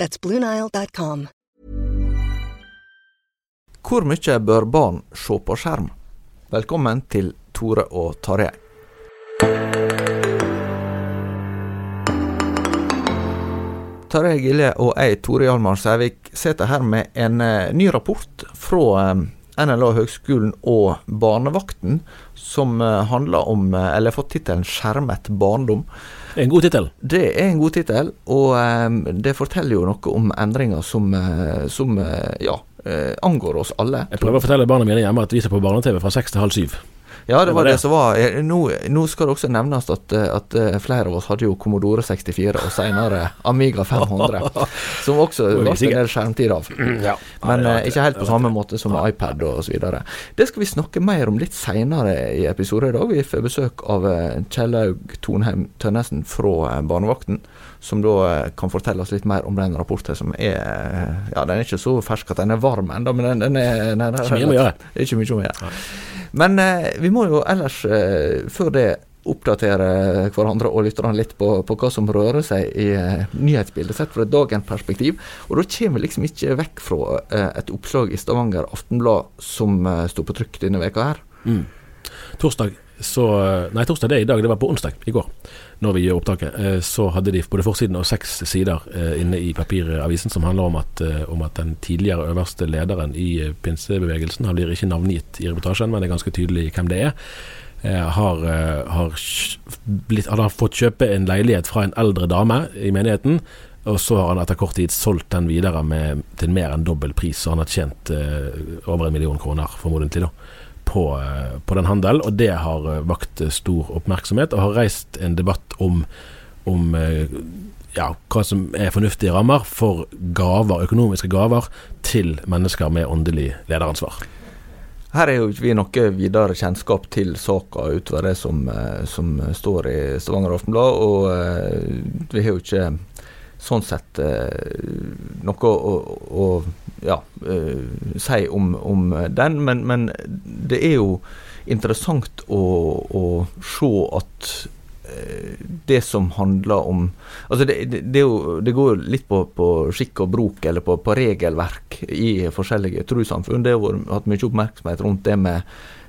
That's BlueNile.com. Hvor mye bør barn se på skjerm? Velkommen til Tore og Tarjei. Tarjei Gilje og jeg, Tore Hjalmar Sævik, sitter her med en eh, ny rapport fra eh, NLA Høgskolen og Barnevakten, som eh, handler om, eller har fått tittelen 'Skjermet barndom'. En god tittel. Det er en god tittel, og eh, det forteller jo noe om endringer som, eh, som eh, ja, eh, angår oss alle. Jeg prøver å fortelle barna mine hjemme at vi ser på barne-TV fra seks til halv syv. Ja, det var det det. som var Nå, nå skal det også nevnes at, eh, at eh, flere av oss hadde jo Commodore 64 og senere Amiga 500, som også ble en del skjermtid av. Ja. Men Ja, eh, ikke helt på samme måte som med iPad og så videre. Det skal vi snakke mer om litt seinere i episoden i dag. Vi får besøk av Kjellaug Tonheim Tønnesen fra Barnevakten, som da kan fortelle oss litt mer om den rapporten som er Ja, den er ikke så fersk at den er varm ennå, men den, den er nei, den- gjøre. Det er ikke mye å gjøre. Men eh, vi må jo ellers, eh, før det, oppdatere hverandre og lytterne litt på, på hva som rører seg i eh, nyhetsbildet sett fra et dagens perspektiv. Og da kommer vi liksom ikke vekk fra et oppslag i Stavanger Aftenblad som sto på trykk denne veka her. Mm. Torsdag så Nei, torsdag det er i dag, det var på onsdag i går, når vi gjør opptaket. eh, Så hadde de både forsiden og seks sider eh, inne i papiravisen som handler om at, eh, om at den tidligere øverste lederen i pinsebevegelsen, han blir ikke navngitt i reportasjen, men det er ganske tydelig hvem det er, har, har, blitt, han har fått kjøpe en leilighet fra en eldre dame i menigheten. Og så har han etter kort tid solgt den videre med, til mer enn dobbel pris, så han har tjent eh, over en million kroner, formodentlig, da på, på den handelen, og det har eh, vakt eh, stor oppmerksomhet og har reist en debatt om, om eh, ja, hva som er fornuftige rammer for gaver, økonomiske gaver til mennesker med åndelig lederansvar. Her er jo ikke vi noe videre kjennskap til saka utover det som, som står i Stavanger Aftenblad, og vi har jo ikke sånn sett noe å, å ja, uh, si om, om den, men, men det er jo interessant å, å se at eh, det som handler om Altså det, det, det, jo, det går litt på, på skikk og bruk, eller på, på regelverk i forskjellige trossamfunn. Det har vært- hatt mye oppmerksomhet rundt det med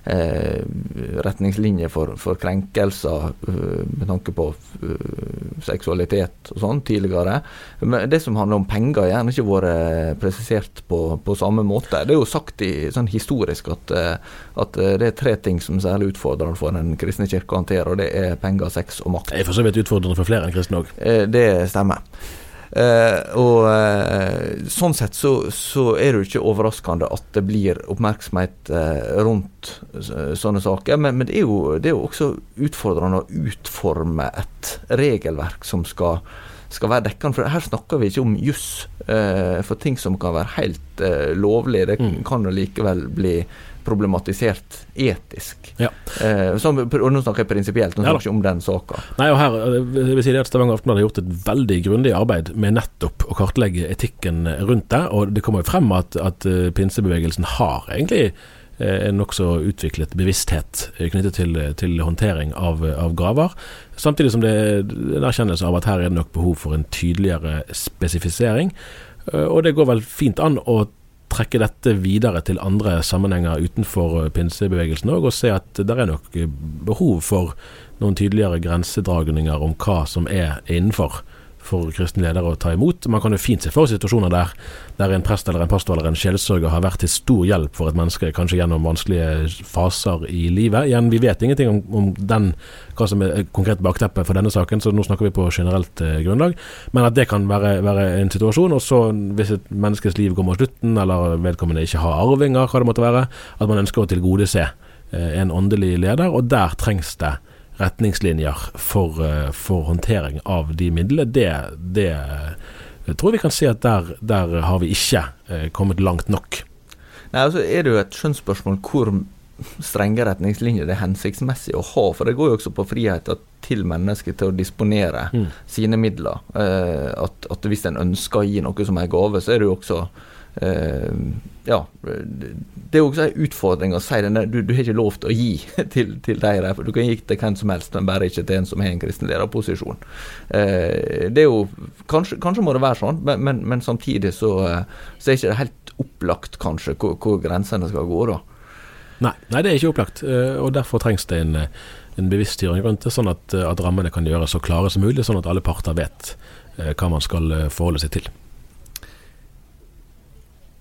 retningslinjer for, for krenkelser eh, med tanke på eh, seksualitet og sånn tidligere. Men det som handler om penger, har gjerne ikke vært presisert på, på samme måte. Det er jo sagt i, sånn historisk at, eh, at eh, det er tre ting som er særlig utfordrende for den kristne kirke å håndtere, og det er penger, sex og makt. Det er for så vidt utfordrende for flere enn kristne òg. Eh, Det stemmer. Eh, og eh, sånn sett så, så er det jo ikke overraskende at det blir oppmerksomhet eh, rundt sånne saker. Men, men det, er jo, det er jo også utfordrende å utforme et regelverk som skal, skal være dekkende. For her snakker vi ikke om juss. Eh, for ting som kan være helt lovlig, det Mm. kan jo likevel bli problematisert etisk. Ja. Eh, som, og nå snakker jeg prinsipielt, nå snakker jeg ikke om den saka. Nei, og her, eh, jeg vil si det at Stavanger Aftenblad har gjort et veldig grundig arbeid med nettopp å kartlegge etikken rundt det. Og det kommer jo frem at, at eh, pinsebevegelsen har egentlig eh, en nokså utviklet bevissthet knyttet til, til håndtering av, av graver. Samtidig som det er en erkjennelse av at her er det nok behov for en tydeligere spesifisering. Og det går vel fint an å trekke dette videre til andre sammenhenger utenfor eh, pinsebevegelsen òg, og se at det er nok eh, behov for noen tydeligere grensedragninger om hva som er innenfor for kristne ledere å ta imot. Man kan jo fint se for situasjoner der, der en prest eller en pastor eller en sjelsørger har vært til stor hjelp for et menneske, kanskje gjennom vanskelige faser i livet. Igjen, vi vet ingenting om, om den, hva som er konkret bakteppet for denne saken, så nå snakker vi på generelt eh, grunnlag. Men at det kan være, være en situasjon, og så hvis et menneskes liv går mot slutten, eller vedkommende ikke har arvinger, hva det måtte være, at man ønsker å tilgodese eh, en åndelig leder, og der trengs det retningslinjer for, eh, for håndtering av de midlene. Det, det jeg tror vi kan si at der, der har vi ikke eh, kommet langt nok. Nei, altså er det jo et skjønnsspørsmål hvor strenge retningslinjer det er hensiktsmessig å ha. For det går jo også på friheten til mennesket til å disponere Mm. sine midler. Eh, at, at hvis en ønsker å gi noe som en gave, så er det jo også eh, ja, det er også en utfordring å si den du, du har ikke lov til å gi til, til de der, for du kan gi til hvem som helst, men bare ikke til en som har en kristen lederposisjon. Eh, det er jo, kanskje, kanskje må det være sånn, men, men, men samtidig så, eh, så er ikke det helt opplagt kanskje hvor, hvor grensene skal gå. da. Nei, nei, det er ikke opplagt, eh, og derfor trengs det en, eh, en bevisst styring rundt det, sånn at, eh, at rammene kan gjøres så klare som mulig, sånn at alle parter vet eh, hva man skal eh, forholde seg til.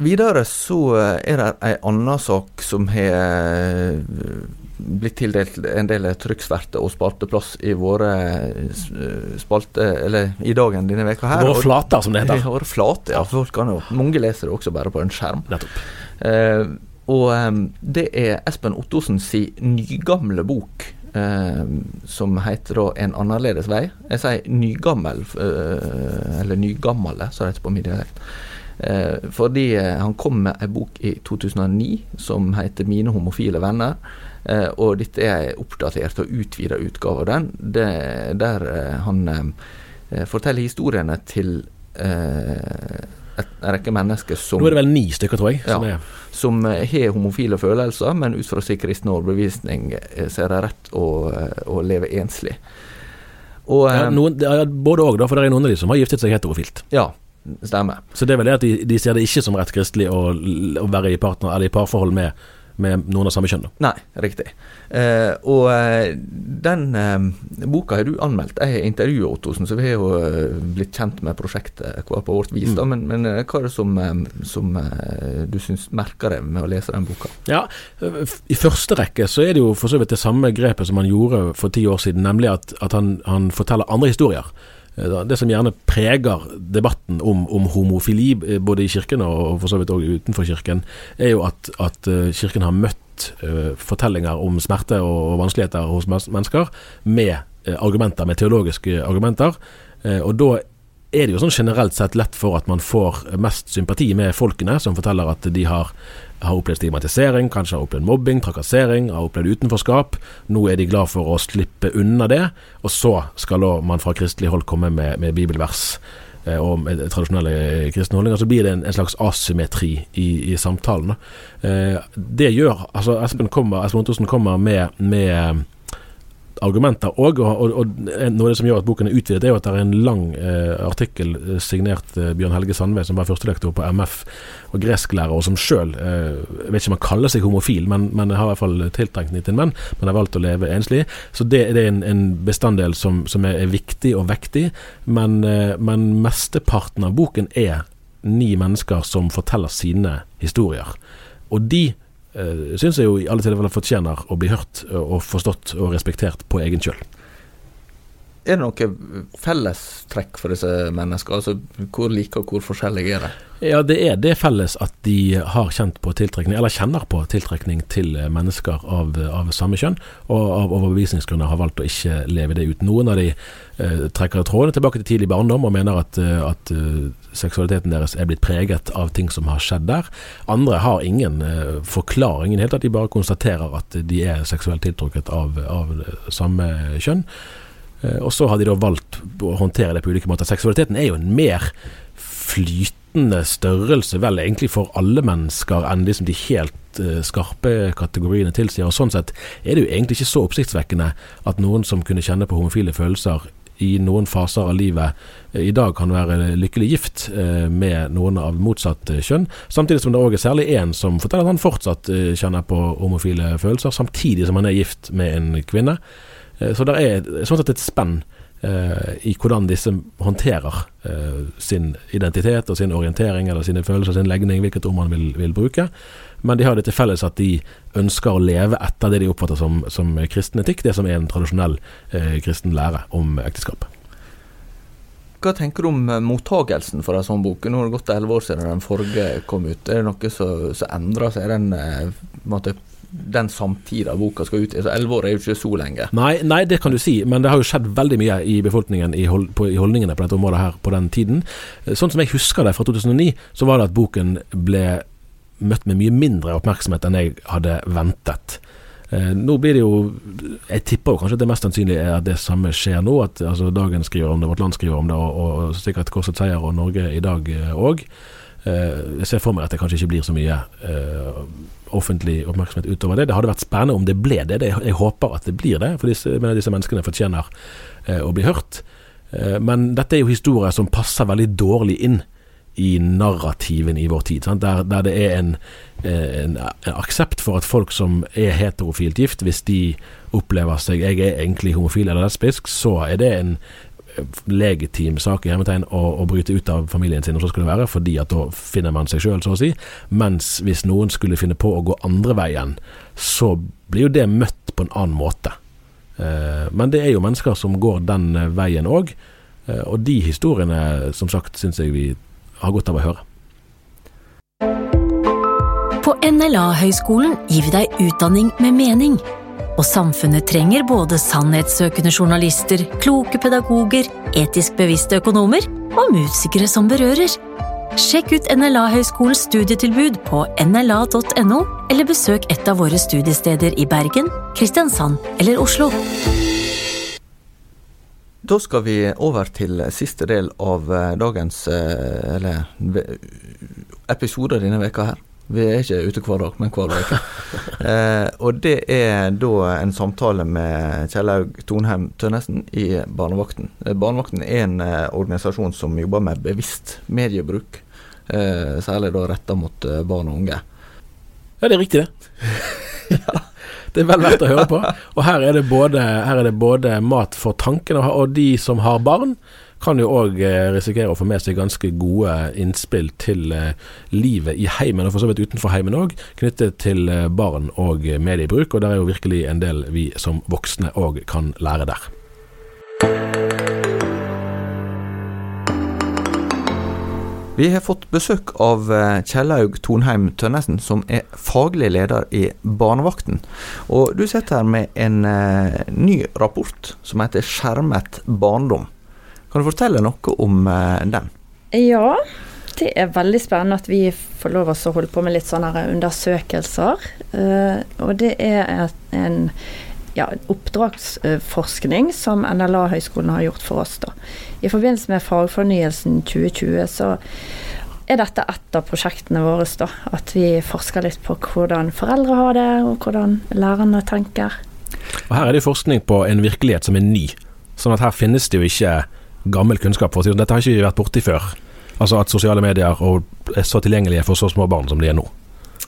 Videre så eh, er det ei anna sak som har eh, blitt tildelt en del trykksverte og spalteplass i våre eh, spalte, eller i dagen denne veka her. Våre flater, som det heter. Våre flater, ja. Folk kan jo, mange leser det også bare på en skjerm. Nettopp. Eh, og eh, det er Espen Ottosen si nygamle bok. eh, som heter da 'En annerledes vei'. Jeg sier nygammel, eller nygammale, som det heter på min dialekt. Eh, fordi eh, han kom med en bok i 2009 som heter 'Mine homofile venner'. Eh, og dette er en oppdatert og utvida utgave av den, der han forteller historiene til eh, en rekke mennesker som Nå er det vel ni stykker, tror jeg. Som Ja. er, som har homofile følelser, men ut fra sin kristne overbevisning ser de rett å, å leve enslig. Og ja, noen, ja, både òg, for det er noen av de som har giftet seg heterofilt. Ja, stemmer. Så det er vel det at de, de ser det ikke som rett kristelig å, å være i, partner, eller i parforhold med, med noen av samme kjønn. Nei, riktig. Eh, og eh, den eh, boka har du anmeldt. Jeg har intervjua Ottosen, så vi har jo eh, blitt kjent med prosjektet hver på vårt vis. da, Men, men eh, hva er det som, som du syns merker deg med å lese den boka? Ja, I første rekke så er det jo for så vidt det samme grepet som han gjorde for ti år siden, nemlig at, at han, han forteller andre historier. Eh, Det som gjerne preger debatten om, om homofili, eh, både i kirken og for så vidt også utenfor kirken, er jo at, at eh, kirken har møtt uh, fortellinger om smerte og, vanskeligheter hos mennesker med argumenter, med teologiske argumenter. Uh, og da er det jo sånn generelt sett lett for at man får mest sympati med folkene som forteller at de har, har opplevd stigmatisering, kanskje har opplevd mobbing, trakassering, har opplevd utenforskap. Nå er de glad for å slippe unna det, og så skal man fra kristelig hold komme med, med bibelvers eh, og med tradisjonelle kristne holdninger, så blir det en, en slags asymmetri i, i samtalen. Eh, det gjør altså Espen, kommer, Espen kommer med, med argumenter òg, og, og, og noe av det som gjør at boken er utvidet, er jo at det er en lang eh, artikkel eh, signert eh, Bjørn Helge Sandve, som var førstelektor på MF og gresklærer, og som sjøl eh, vet ikke om han kaller seg homofil, men, men har i hvert fall tiltrengt til en menn, men har valgt å leve enslig. Så det, det er en, en bestanddel som, som er, er viktig og vektig, men, eh, men mesteparten av boken er ni mennesker som forteller sine historier. Og de syns jeg jo i alle tilfeller fortjener å bli hørt og forstått og respektert på egen kjøl. Er det noe fellestrekk for disse menneskene? Altså, hvor like og hvor forskjellige er de? Ja, det er det felles at de har kjent på tiltrekning, eller kjenner på tiltrekning til mennesker av, av samme kjønn, og av overbevisningsgrunner har valgt å ikke leve det ut. Noen av de eh, trekker trådene tilbake til tidlig barndom og mener at, eh, at uh, seksualiteten deres er blitt preget av ting som har skjedd der. Andre har ingen eh, forklaring i det hele tatt, de bare konstaterer at de er seksuelt tiltrukket av, av samme kjønn. Uh, og så har de da valgt å håndtere det på ulike måter. Seksualiteten er jo en mer flytende størrelse, vel egentlig for alle mennesker, enn liksom de helt uh, skarpe kategoriene tilsier. Og Sånn sett er det jo egentlig ikke så oppsiktsvekkende at noen som kunne kjenne på homofile følelser i noen faser av livet uh, i dag kan være lykkelig gift med noen av motsatt kjønn. Samtidig som det òg er særlig én som forteller at han fortsatt kjenner på homofile følelser, samtidig som han er gift med en kvinne. Så det er sånn sett et spenn Eh, i hvordan disse håndterer eh, sin identitet og sin orientering eller sine følelser, sin legning, hvilket ord man vil, vil, bruke. Men de har det til felles at de ønsker å leve etter det de oppfatter som, som kristen etikk, det som er en tradisjonell eh, kristen lære om ekteskap. Hva tenker du om eh, mottagelsen for en sånn bok? Nå har det gått elleve år siden den forrige kom ut. Er det noe som endrer seg? Er den måte, den samtida boka skal ut i. Så elleve år er jo ikke så lenge. Nei, nei, det kan du si, men det har jo skjedd veldig mye i befolkningen i, hold, på, i holdningene på dette området her på den tiden. Sånn som jeg husker det fra 2009, så var det at boken ble møtt med mye mindre oppmerksomhet enn jeg hadde ventet. Eh, nå blir det jo Jeg tipper jo kanskje at det mest sannsynlige er at det samme skjer nå. At altså, Dagen skriver om det, Vårt Land skriver om det, og, og, og sikkert Korsets Seier og Norge i dag òg. Eh, jeg ser for meg at det kanskje ikke blir så mye eh, offentlig oppmerksomhet utover det. Det hadde vært spennende om det ble det. Jeg håper at det blir det, for disse, disse menneskene fortjener eh, å bli hørt. Eh, men dette er jo historier som passer veldig dårlig inn i narrativen i vår tid. Der, der, det er en, eh, en, en, aksept for at folk som er heterofilt gift, hvis de opplever seg jeg er egentlig homofil eller lesbisk, så er det en legitim sak i hermetegn å, å, bryte ut av familien sin, og så skulle det være, fordi at da finner man seg sjøl, så å si. Mens hvis noen skulle finne på å gå andre veien, så blir jo det møtt på en annen måte. Eh, men det er jo mennesker som går den veien òg, eh, og de historiene, som sagt, syns jeg vi har godt av å høre. På NLA-høgskolen gir vi deg utdanning med mening. Og samfunnet trenger både sannhetssøkende journalister, kloke pedagoger, etisk bevisste økonomer og musikere som berører. Sjekk ut NLA-høgskolens studietilbud på nla.no, eller besøk et av våre studiesteder i Bergen, Kristiansand eller Oslo. Da skal vi over til siste del av eh, dagens eh, eller, episode denne veka her. Vi er ikke ute hver dag, men hver uke. eh, og det er da en samtale med Kjellaug Tonheim Tønnesen i Barnevakten. Eh, Barnevakten er en eh, organisasjon som jobber med bevisst mediebruk, eh, særlig da retta mot eh, barn og unge. Ja, det er riktig, det. ja. Det er vel verdt å høre på. Og her er det både, er det både mat for tankene og de som har barn, kan jo òg eh, risikere å få med seg ganske gode innspill til eh, livet i heimen, og for så vidt utenfor heimen òg, knyttet til eh, barn og mediebruk. Og der er jo virkelig en del vi som voksne òg kan lære der. Vi har fått besøk av Kjellaug Tonheim Tønnesen, som er faglig leder i Barnevakten. Og du sitter her med en ny rapport som heter 'Skjermet barndom'. Kan du fortelle noe om eh, den? Ja, det er veldig spennende at vi får lov å holde på med litt sånne undersøkelser. Uh, og det er en ja, oppdragsforskning som NLA-høgskolen har gjort for oss. Da. I forbindelse med fagfornyelsen 2020 så er dette et av prosjektene våre. Da, at vi forsker litt på hvordan foreldre har det, og hvordan lærerne tenker. Og Her er det forskning på en virkelighet som er ny. Sånn at her finnes det jo ikke gammel kunnskap. for å si Dette har ikke vi vært borti før. Altså at sosiale medier er så tilgjengelige for så små barn som de er nå.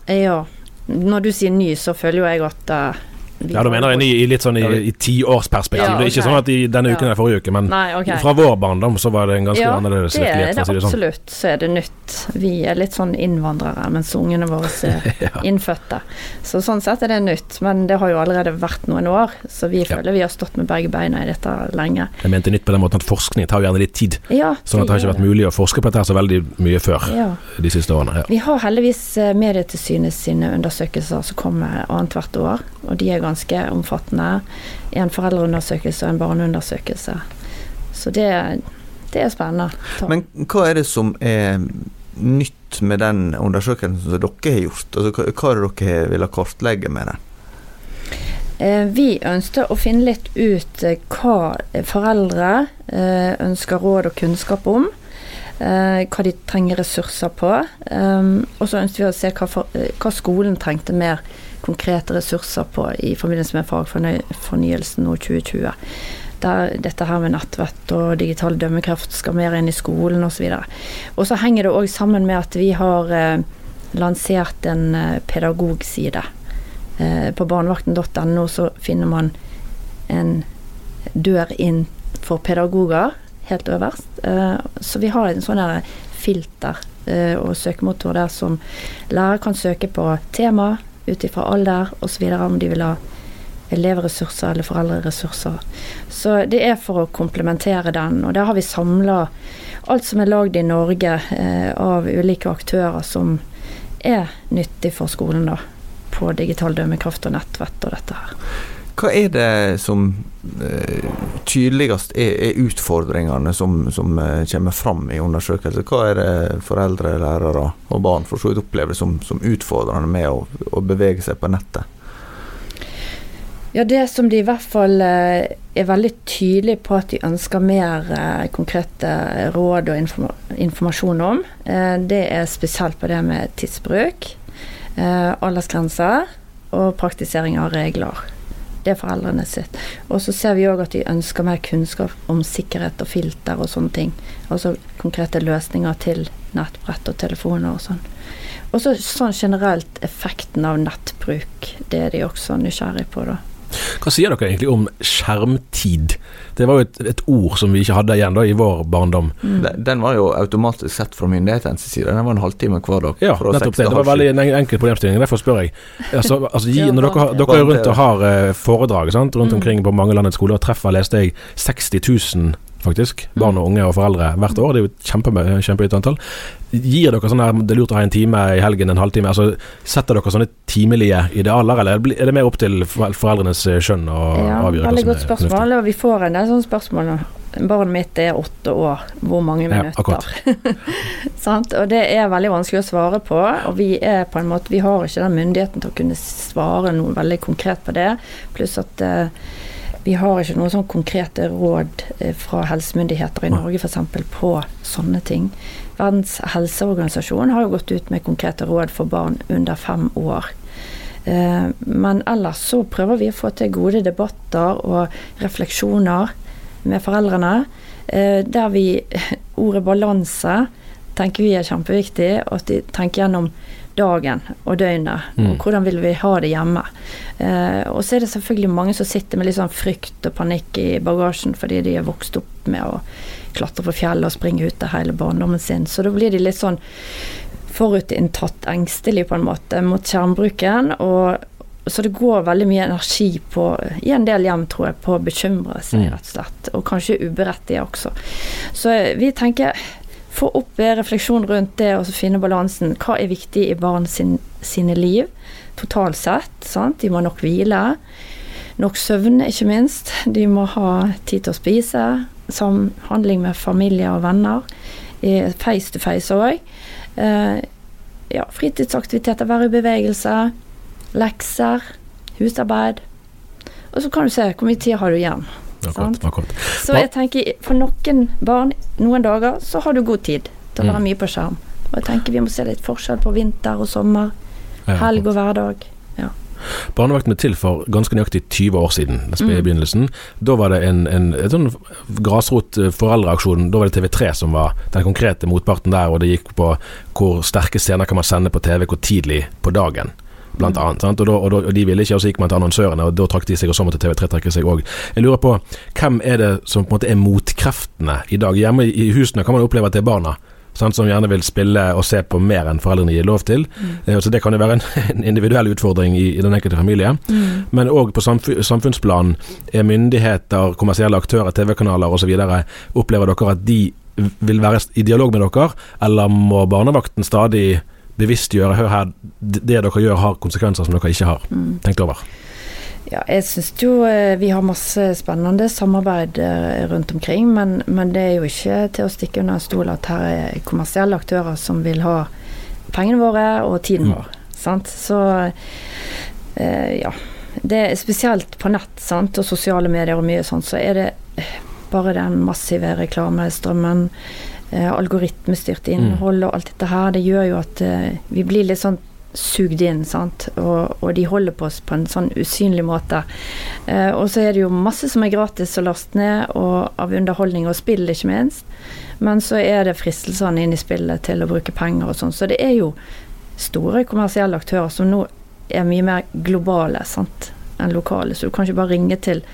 Ja. Når du sier ny, så føler jo jeg at uh, Ja, du mener i, i litt sånn i, i tiårsperspektiv. Ja, Det er ikke sånn at i denne uken eller forrige uke, men Nei, okay. fra vår barndom så var det en ganske ja, annerledes det er det det sånn. absolutt. Så er det nytt. Vi er litt sånn innvandrere, mens ungene våre er innfødte. Så sånn sett er det nytt. Men det har jo allerede vært noen år, så vi Ja. føler vi har stått med begge beina i dette lenge. Jeg mente nytt på den måten at forskning tar gjerne litt tid. Ja, Sånn at det har ikke vært mulig å forske på dette så veldig mye før Ja. de siste årene. Ja. Vi har heldigvis eh, Medietilsynet sine undersøkelser som kommer annethvert år, og de er ganske omfattende. En foreldreundersøkelse og en barneundersøkelse. Så det, det er spennende. Ta- Men hva er det som er nytt med den undersøkelsen som dere har gjort? Altså, hva, er det dere vil kartlegge med den? Eh, Vi ønsket å finne litt ut eh, hva foreldre eh, ønsker råd og kunnskap om. Hva de trenger ressurser på. Og så ønsket vi å se hva, for, hva skolen trengte mer konkrete ressurser på i forbindelse med fagfornyelsen nå 2020. Der dette her med nettvett og digital dømmekraft skal mer inn i skolen osv. Og så henger det òg sammen med at vi har eh, lansert en eh, pedagogside. Eh, på barnevakten.no så finner man en dør inn for pedagoger, helt øverst. Eh, så vi har en sånn filter eh, og søkemotor der som lærer kan søke på tema ut ifra alder osv. om de vil ha elevressurser eller foreldreressurser. Så det er for å komplementere den, og der har vi samla alt som er lagd i Norge eh, av ulike aktører som er nyttig for skolen, da. På digital dømmekraft og nettvett og dette her. Hva er det som uh, tydeligst er, er utfordringene som, som uh, kommer fram i undersøkelser? Hva er det foreldre, lærere og barn for så vidt opplever som, som utfordrende med å, å bevege seg på nettet? Ja, det som de i hvert fall eh, er veldig tydelige på at de ønsker mer eh, konkrete råd og informa informasjon om, eh, det er spesielt på det med tidsbruk, eh, aldersgrenser og praktisering av regler. Det er foreldrene sitt. Og så ser vi òg at de ønsker mer kunnskap om sikkerhet og filter og sånne ting. Altså konkrete løsninger til nettbrett og telefoner og sånn. Og så sånn generelt effekten av nettbruk. Det er de også nysgjerrig på, da. Hva sier dere egentlig om skjermtid? Det var jo et, et ord som vi ikke hadde igjen da i vår barndom. Mm. Den, den var jo automatisk sett fra myndighetenes side. Den var en halvtime hver dag. Ja, nettopp det. Det var veldig en enkel problemstilling. Derfor spør jeg. Altså, altså, gi, når dere, dere er rundt og har eh, foredrag sant? rundt Mm. omkring på mange landets skoler og treffer, leste jeg, 60 000 faktisk, barn og unge og foreldre hvert år. Det er jo et kjempe, kjempehøyt antall. Gir dere sånn her, det er lurt å ha en time i helgen, en halvtime. altså Setter dere sånne timelige idealer, eller er det mer opp til foreldrenes eh, skjønn å Ja, avgjøre veldig godt spørsmål. Og vi får en del sånne spørsmål. nå. Barnet mitt er åtte år. Hvor mange minutter? Ja, Sant? Og det er veldig vanskelig å svare på. Og vi er på en måte Vi har ikke den myndigheten til å kunne svare noe veldig konkret på det. Pluss at eh, vi har ikke noen sånn konkrete råd eh, fra helsemyndigheter i. Norge f.eks. på sånne ting. Verdens helseorganisasjon har jo gått ut med konkrete råd for barn under fem år. Eh, Men ellers så prøver vi å få til gode debatter og refleksjoner med foreldrene. eh, Der vi Ordet balanse tenker vi er kjempeviktig. At de tenker gjennom dagen og døgnet. Mm. Og hvordan vil vi ha det hjemme. Eh, og så er det selvfølgelig mange som sitter med litt sånn frykt og panikk i bagasjen fordi de er vokst opp med å klatre på fjellet og springe ute hele barndommen sin. Så da blir de litt sånn forutinntatt engstelig på en måte mot skjermbruken. og så det går veldig mye energi på, i en del hjem, tror jeg, på å bekymre seg, Mm. rett og slett. Og kanskje uberettiget også. Så vi tenker få opp eh, refleksjon rundt det og så finne balansen. Hva er viktig i barn sin, sine liv totalt sett? Sant? De må nok hvile. Nok søvn, ikke minst. De må ha tid til å spise. Samhandling med familie og venner. eh, Face to face òg. Ja, fritidsaktiviteter, være i bevegelse. Lekser. Husarbeid. Og så kan du se hvor mye tid har du igjen. Akkurat, akkurat. Så jeg tenker for noen barn, noen dager, så har du god tid til å være Mm. mye på skjerm. Og jeg tenker vi må se litt forskjell på vinter og sommer, helg og hverdag. Barnevakten ble til for ganske nøyaktig 20 år siden, i Mm. begynnelsen. Da var det en, en, en sånn grasrot eh. Da var det TV3 som var den konkrete motparten der, og det gikk på hvor sterke scener kan man sende på TV, hvor tidlig på dagen. Blant Mm. annet. Og, da, og, da, og de ville ikke, og så gikk man til annonsørene, og da trakk de seg, og så måtte TV3 trekke seg òg. Jeg lurer på, hvem er det som på en måte er motkreftene i dag? Hjemme i husene kan man oppleve at det er barna. Sant, som gjerne vil spille og se på mer enn foreldrene gir lov til. Mm. så Det kan jo være en, individuell utfordring i, i den enkelte familie. Men òg på samfu samfunnsplan er myndigheter, kommersielle aktører, TV-kanaler osv. Opplever dere at de vil være i dialog med dere, eller må barnevakten stadig bevisstgjøre hør her, det dere gjør har konsekvenser som dere ikke har tenkt over? Ja, jeg syns jo eh, vi har masse spennende samarbeid eh, rundt omkring, men, men det er jo ikke til å stikke under en stol at her er kommersielle aktører som vil ha pengene våre og tiden Mm. vår. Sant? Så eh, ja. Det er spesielt på nett sant? og sosiale medier og mye sånt, så er det bare den massive reklamestrømmen, algoritmestyrt innhold og alt dette her, det gjør jo at eh, vi blir litt sånn sugd inn, sant. Og, og de holder på oss på en sånn usynlig måte. Eh, og så er det jo masse som er gratis å laste ned, og av underholdning og spill, ikke minst. Men så er det fristelsene inn i spillet til å bruke penger og sånn. Så det er jo store kommersielle aktører som nå er mye mer globale sant, enn lokale. Så du kan ikke bare ringe til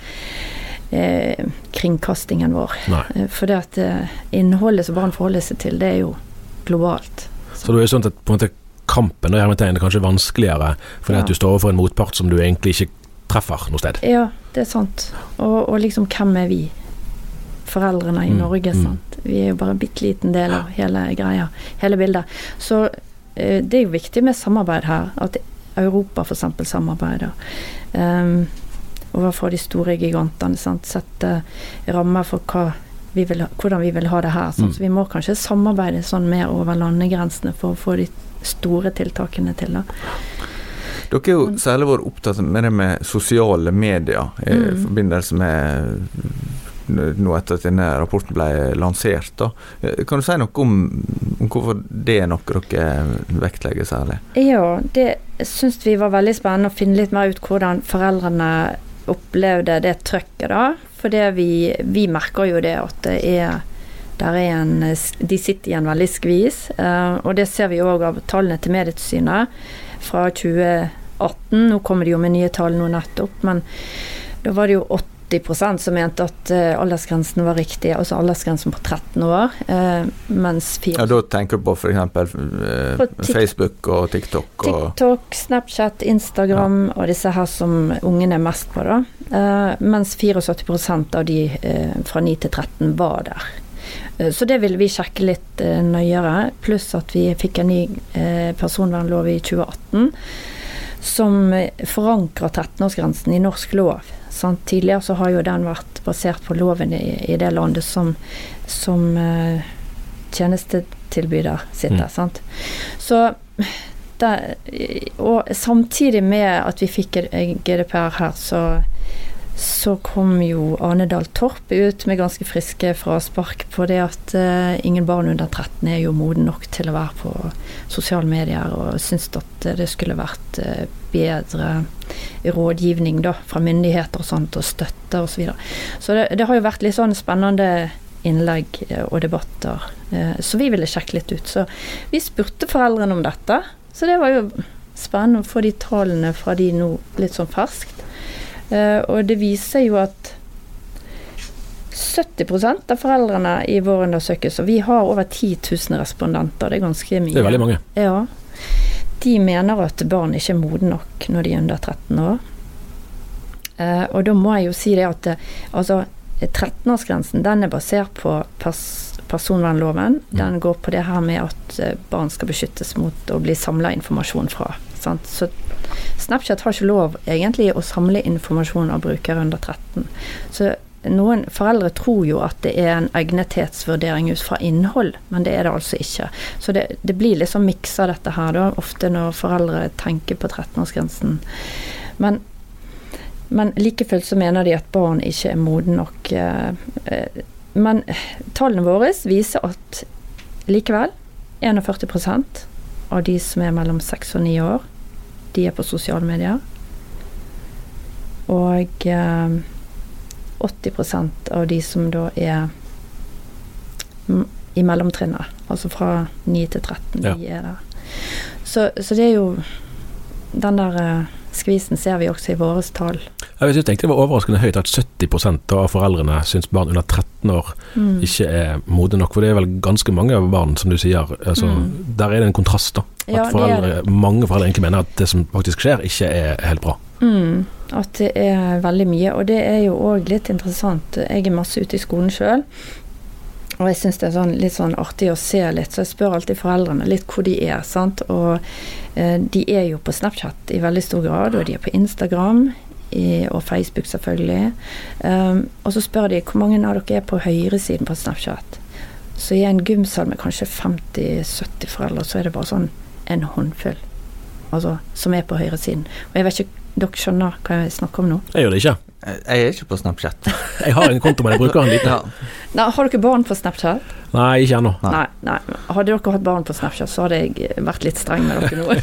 eh, kringkastingen vår. Nei. Eh, For det at eh, innholdet som barn forholder seg til, det er jo globalt. Så det er jo sånn at på en måte kampen er kanskje vanskeligere fordi Ja. at du står overfor en motpart som du egentlig ikke treffer noe sted. Ja, det er sant. Og, og liksom, hvem er vi? Foreldrene i Mm, Norge, mm. sant. Vi er jo bare en bitte liten del av hele greia, hele bildet. Så eh, det er jo viktig med samarbeid her. At Europa f.eks. samarbeider. Um, overfor de store gigantene. Sant? Sette rammer for hva vi vil, hvordan vi vil ha det her. Sant? Mm. Så vi må kanskje samarbeide sånn mer over landegrensene for å få de store tiltakene til. Da. Dere har jo særlig vært opptatt med det med sosiale medier i Mm. forbindelse med nå etter at denne rapporten ble lansert. Da. Eh, Kan du si noe om, om hvorfor det er noe dere vektlegger særlig? Ja, det syns vi var veldig spennende å finne litt mer ut hvordan foreldrene opplevde det trøkket, da. For vi, vi merker jo det at det er der er en, de sitter i en veldig skvis, eh, og det ser vi òg av tallene til Medietilsynet fra 2018. Nå kommer de jo med nye tall nå nettopp, men da var det jo 80% som mente at eh, aldersgrensen var riktig, altså aldersgrensen på 13 år, eh, mens 4 Ja, da tenker du på f.eks. Uh, Facebook og TikTok og TikTok, Snapchat, Instagram og disse her som ungene er mest på, da. Eh, mens 74 av de eh, fra 9 til 13 var der. Eh, så det ville vi sjekke litt eh, nøyere. Pluss at vi fikk en ny eh, personvernlov i 2018 som eh, forankrer 13-årsgrensen i norsk lov. Sant? Tidligere så har jo den vært basert på loven i, i det landet som, som uh, tjenestetilbyder sitter. Mm. Sant? Så der, og samtidig med at vi fikk GDPR her, så, så kom jo Ane Dahl Torp ut med ganske friske fraspark på det at uh, ingen barn under 13 er jo moden nok til å være på sosiale medier, og syntes at det skulle vært uh, bedre rådgivning da, fra myndigheter og sånt, og støtte osv. Så, videre. så det, det har jo vært litt sånn spennende innlegg eh, og debatter, uh, så vi ville sjekke litt ut. Så vi spurte foreldrene om dette, så det var jo spennende å få de tallene fra de nå litt sånn ferskt. Eh, og det viser jo at 70% av foreldrene i vår undersøkelse, og vi har over 10 000 respondenter, det er ganske mye. Det er veldig mange. Ja. De mener at barn ikke er modne nok når de er under 13 år. Eh, og da må jeg jo si det at eh, altså 13-årsgrensen den er basert på pers personvernloven. Den går på det her med at barn skal beskyttes mot å bli samla informasjon fra. Sant? Så Snapchat har ikke lov egentlig å samle informasjon av brukere under 13. Så noen foreldre tror jo at det er en egnethetsvurdering ut fra innhold, men det er det altså ikke. Så det, det blir liksom miksa dette her, da, ofte når foreldre tenker på 13-årsgrensen. Men, men like fullt så mener de at barn ikke er modne nok. eh, Men tallene våre viser at likevel 41% av de som er mellom 6 og 9 år, de er på sosiale medier. Og eh, 80% av de som da er i mellomtrinnet, altså fra 9 til 13, Ja. de er der. Så, så det er jo den der eh, skvisen ser vi også i våre tall. Jeg synes egentlig det var overraskende høyt at 70% av foreldrene syns barn under 13 år Mm. ikke er modne nok. For det er vel ganske mange barn, som du sier. Altså, Mm. Der er det en kontrast, da. At Ja, det foreldre, mange foreldre egentlig mener at det som faktisk skjer, ikke er helt bra. Mm, at det er veldig mye. Og det er jo òg litt interessant. Jeg er masse ute i skolen sjøl. Og jeg syns det er sånn, litt sånn artig å se litt, så jeg spør alltid foreldrene litt hvor de er. sant? Og eh, de er jo på Snapchat i veldig stor grad, og de er på Instagram i, og Facebook selvfølgelig. Um, og så spør de hvor mange av dere er på høyresiden på Snapchat. Så i en gymsal med kanskje 50-70 foreldre, så er det bare sånn en håndfull altså, som er på høyresiden. Og jeg vet ikke, dere skjønner hva jeg snakker om nå? Jeg gjør det ikke. Jeg er ikke på Snapchat. Jeg har en konto, men jeg bruker den lite. Ja. Nei, har dere barn på Snapchat? Nei, ikke ennå. Nei. Nei. nei. Hadde dere hatt barn på Snapchat, så hadde jeg vært litt streng med dere nå.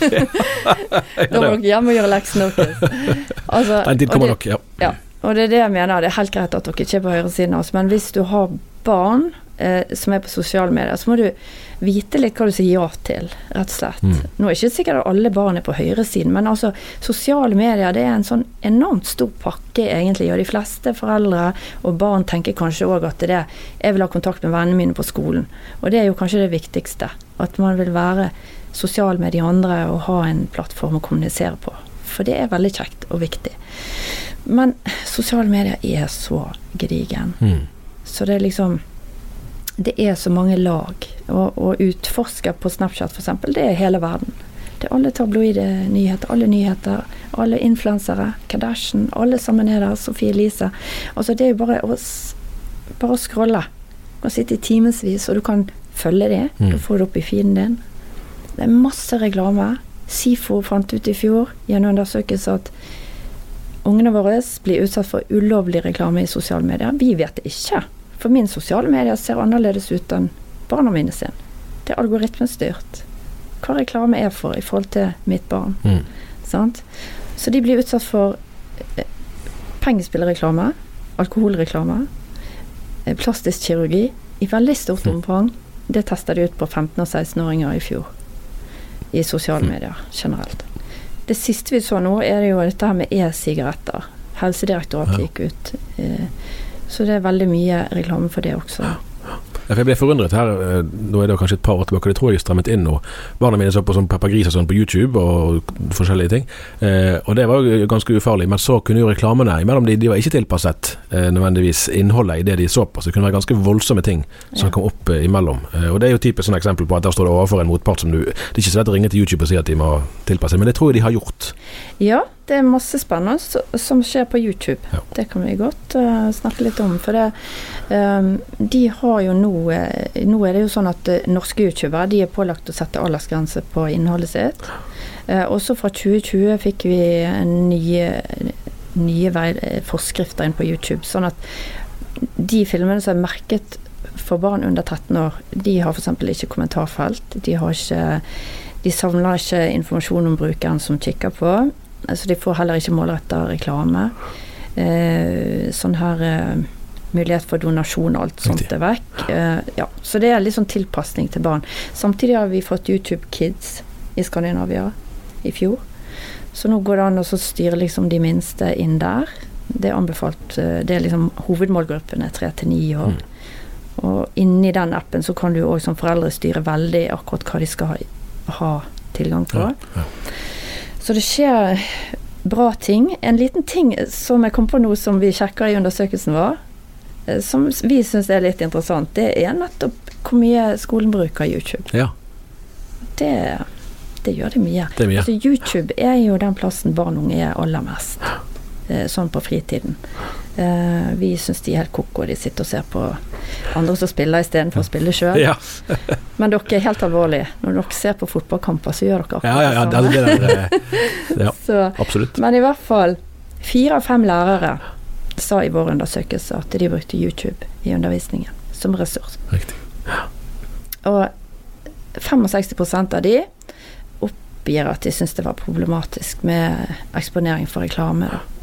da må dere hjemme og gjøre leksene deres. Altså, Den tid kommer nok, ja. Ja, og det er det jeg mener. Det er helt greit at dere ikke er på høyresiden av oss, men hvis du har barn som er på sosiale medier, så må du vite litt hva du sier ja til, rett og slett. Mm. Nå er det ikke sikkert at alle barn er på høyresiden, men altså, sosiale medier det er en sånn enormt stor pakke, egentlig, og de fleste foreldre og barn tenker kanskje òg at det er Jeg vil ha kontakt med vennene mine på skolen, og det er jo kanskje det viktigste. At man vil være sosial med de andre og ha en plattform å kommunisere på. For det er veldig kjekt og viktig. Men sosiale medier er så gedigen. Mm. Så det er liksom Det er så mange lag. Og, og utforsker på Snapchat f.eks., det er hele verden. Det er alle tabloide nyheter, alle nyheter, alle influensere, Kardashian, alle sammen er der, Sophie Elise. Altså det er jo bare å, bare å scrolle. Du kan sitte i timevis, og du kan følge det. Mm. Du får det opp i feeden din. Det er masse reklame. SIFO fant ut i fjor i en undersøkelse at ungene våre blir utsatt for ulovlig reklame i sosiale medier. Vi vet det ikke. For min sosiale medier ser annerledes ut enn barna mine sin. Det er algoritmestyrt. Hva reklame er for i forhold til mitt barn. Mm. Sant? Så de blir utsatt for eh, pengespillreklame, alkoholreklame, eh, plastisk kirurgi i veldig stort Mm. omfang. Det testa de ut på 15- og 16-åringer i fjor. I sosiale Mm. medier generelt. Det siste vi så nå, er det jo dette her med e-sigaretter. Helsedirektoratet gikk ut. Eh, så det er veldig mye reklame for det også. Ja, Jeg ble forundret her, eh, nå er det kanskje et par år tilbake, det tror jeg er strammet inn nå. Barna mine så på sånn Peppa Gris og sånn på YouTube og forskjellige ting. Eh, og det var jo ganske ufarlig, men så kunne jo reklamene imellom de, de var ikke tilpasset eh, nødvendigvis innholdet i det de så på, så det kunne være ganske voldsomme ting som Ja. kom opp eh, imellom. Eh, og det er jo typisk sånn eksempel på at der står det overfor en motpart som du Det er ikke så lett å ringe til YouTube og si at de må tilpasse, men det tror jeg de har gjort. Ja, det er masse spennende som skjer på YouTube. Ja. Det kan vi godt uh, snakke litt om. For det, um, de har jo nå eh, Nå er det jo sånn at uh, norske youtubere de er pålagt å sette aldersgrense på innholdet sitt. Uh, også fra 2020 fikk vi en nye, nye forskrifter inn på YouTube. Sånn at de filmene som er merket for barn under 13 år, de har f.eks. ikke kommentarfelt. De har ikke de samler ikke informasjon om brukeren som kikker på. Så de får heller ikke målretta reklame. Eh, sånn her eh, mulighet for donasjon og alt sånt er vekk. Eh, ja. Så det er litt sånn tilpasning til barn. Samtidig har vi fått YouTube Kids i Skandinavia i fjor. Så nå går det an å så styre liksom de minste inn der. Det er anbefalt. Det er liksom hovedmålgruppen er tre til ni år. Og inni den appen så kan du òg som foreldre styre veldig akkurat hva de skal ha, ha tilgang på. Ja, ja. Så det skjer bra ting. En liten ting som jeg kom på nå som vi sjekker i undersøkelsen vår, eh, som vi syns er litt interessant, det er nettopp hvor mye skolen bruker YouTube. Ja, Det, det gjør det mye. det mye. Altså, YouTube er jo den plassen barn og unge er aller mest. eh, Sånn på fritiden. Eh, vi syns de er helt ko-ko. De sitter og ser på andre som spiller istedenfor å spille sjøl. Ja, Men dere er helt alvorlige. Når dere ser på fotballkamper, så gjør dere akkurat ja, ja, ja det, det det der, eh, ja, absolutt. men i hvert fall fire av fem lærere sa i vår undersøkelse at de brukte YouTube i undervisningen som ressurs. Riktig. Og 65% av de oppgir at de syns det var problematisk med eksponering for reklame. Da.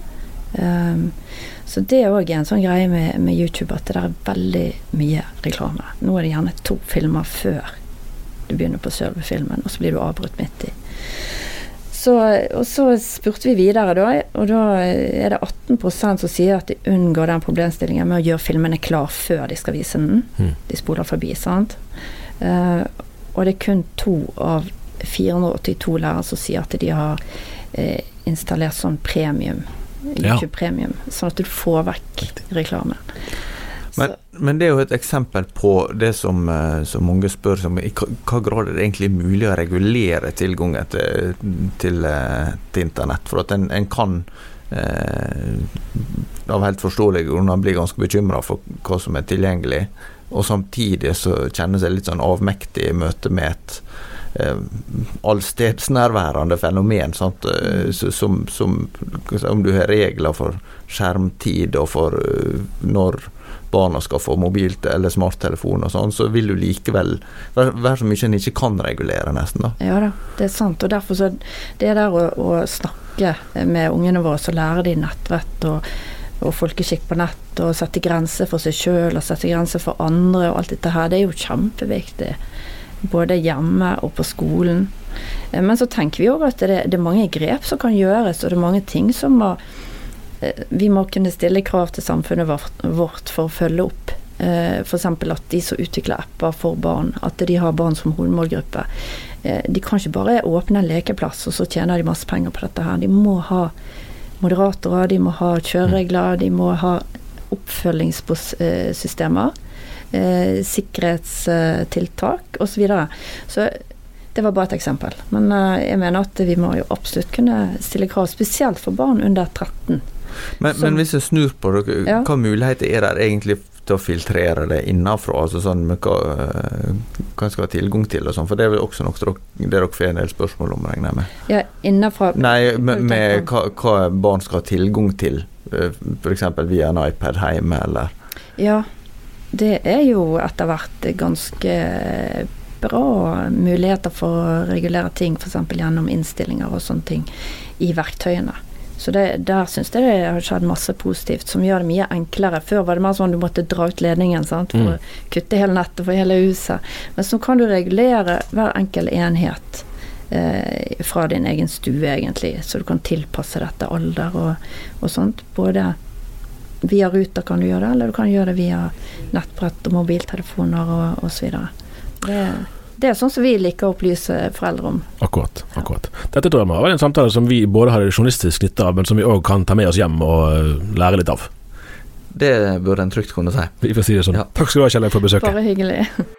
Um, så det òg er en sånn greie med, med YouTube at det der er veldig mye reklame. Nå er det gjerne to filmer før du begynner på selve filmen, og så blir du avbrutt midt i. så, og så spurte vi videre, da, og da er det 18 som sier at de unngår den problemstillingen med å gjøre filmene klar før de skal vise den. Mm. De spoler forbi, sant. Uh, og det er kun to av 482 lærere som sier at de har uh, installert sånn premium, Ja. Premium, sånn at du får vekk reklame. Men, men det er jo et eksempel på det som, eh, som mange spør om i hva, grad er det egentlig mulig å regulere tilgangen til, til, eh, til internett. For at en, en kan eh, av helt forståelige grunner bli ganske bekymra for hva som er tilgjengelig, og samtidig så kjenner seg litt sånn avmektig i møte med et allstedsnærværende fenomen. Eh, Som, som om du har regler for skjermtid og for eh, når barna skal få mobil eller smarttelefon og sånn, så vil du likevel være, være så mye en ikke kan regulere, nesten. da. Ja da, det er sant. Og derfor så Det der å, å snakke med ungene våre, så lærer de nettvett og, og folkeskikk på nett, og sette grenser for seg sjøl og sette grenser for andre og alt dette her, det er jo kjempeviktig. Både hjemme og på skolen. Eh, Men så tenker vi òg at det, det er mange grep som kan gjøres, og det er mange ting som må eh, Vi må kunne stille krav til samfunnet vårt, for å følge opp. F.eks. at de som utvikler apper for barn, at de har barn som hovedmålgruppe. Eh, De kan ikke bare åpne en lekeplass, og så tjener de masse penger på dette her. De må ha moderatorer, de må ha kjøreregler, de må ha oppfølgingssystemer. Eh, sikkerhetstiltak osv. Så, videre. så det var bare et eksempel. Men eh, jeg mener at vi må jo absolutt kunne stille krav, spesielt for barn under 13. Men, Som- men hvis jeg snur på det, Ja. hva muligheter er der egentlig til å filtrere det innenfra? Altså sånn med hva, eh, hva en skal ha tilgang til og sånn, for det er vel også noe dere- dere får en del spørsmål om, regner jeg med? Ja, innenfra Nei, med, med hva, hva barn skal ha tilgang til, f.eks. via en iPad hjemme, eller Ja, det er jo etter hvert ganske bra muligheter for å regulere ting, f.eks. gjennom innstillinger og sånne ting i verktøyene. Så det, der syns jeg det har skjedd masse positivt, som gjør det mye enklere. Før var det mer sånn du måtte dra ut ledningen sant, for Mm. å kutte hele nettet for hele huset. Men så kan du regulere hver enkel enhet eh, fra din egen stue, egentlig. Så du kan tilpasse dette alder og, og sånt. Både via ruter kan du gjøre det, eller du kan gjøre det via nettbrett og mobiltelefoner og osv. Det, det er sånn som vi liker å opplyse foreldre om. Akkurat. akkurat. Dette tror jeg må være en samtale som vi både har journalistisk nytte av, men som vi òg kan ta med oss hjem og eh, lære litt av. Det burde en trygt kunne si. Vi får si det sånn. Ja. Takk skal du ha, Kjell, for besøket. Bare hyggelig.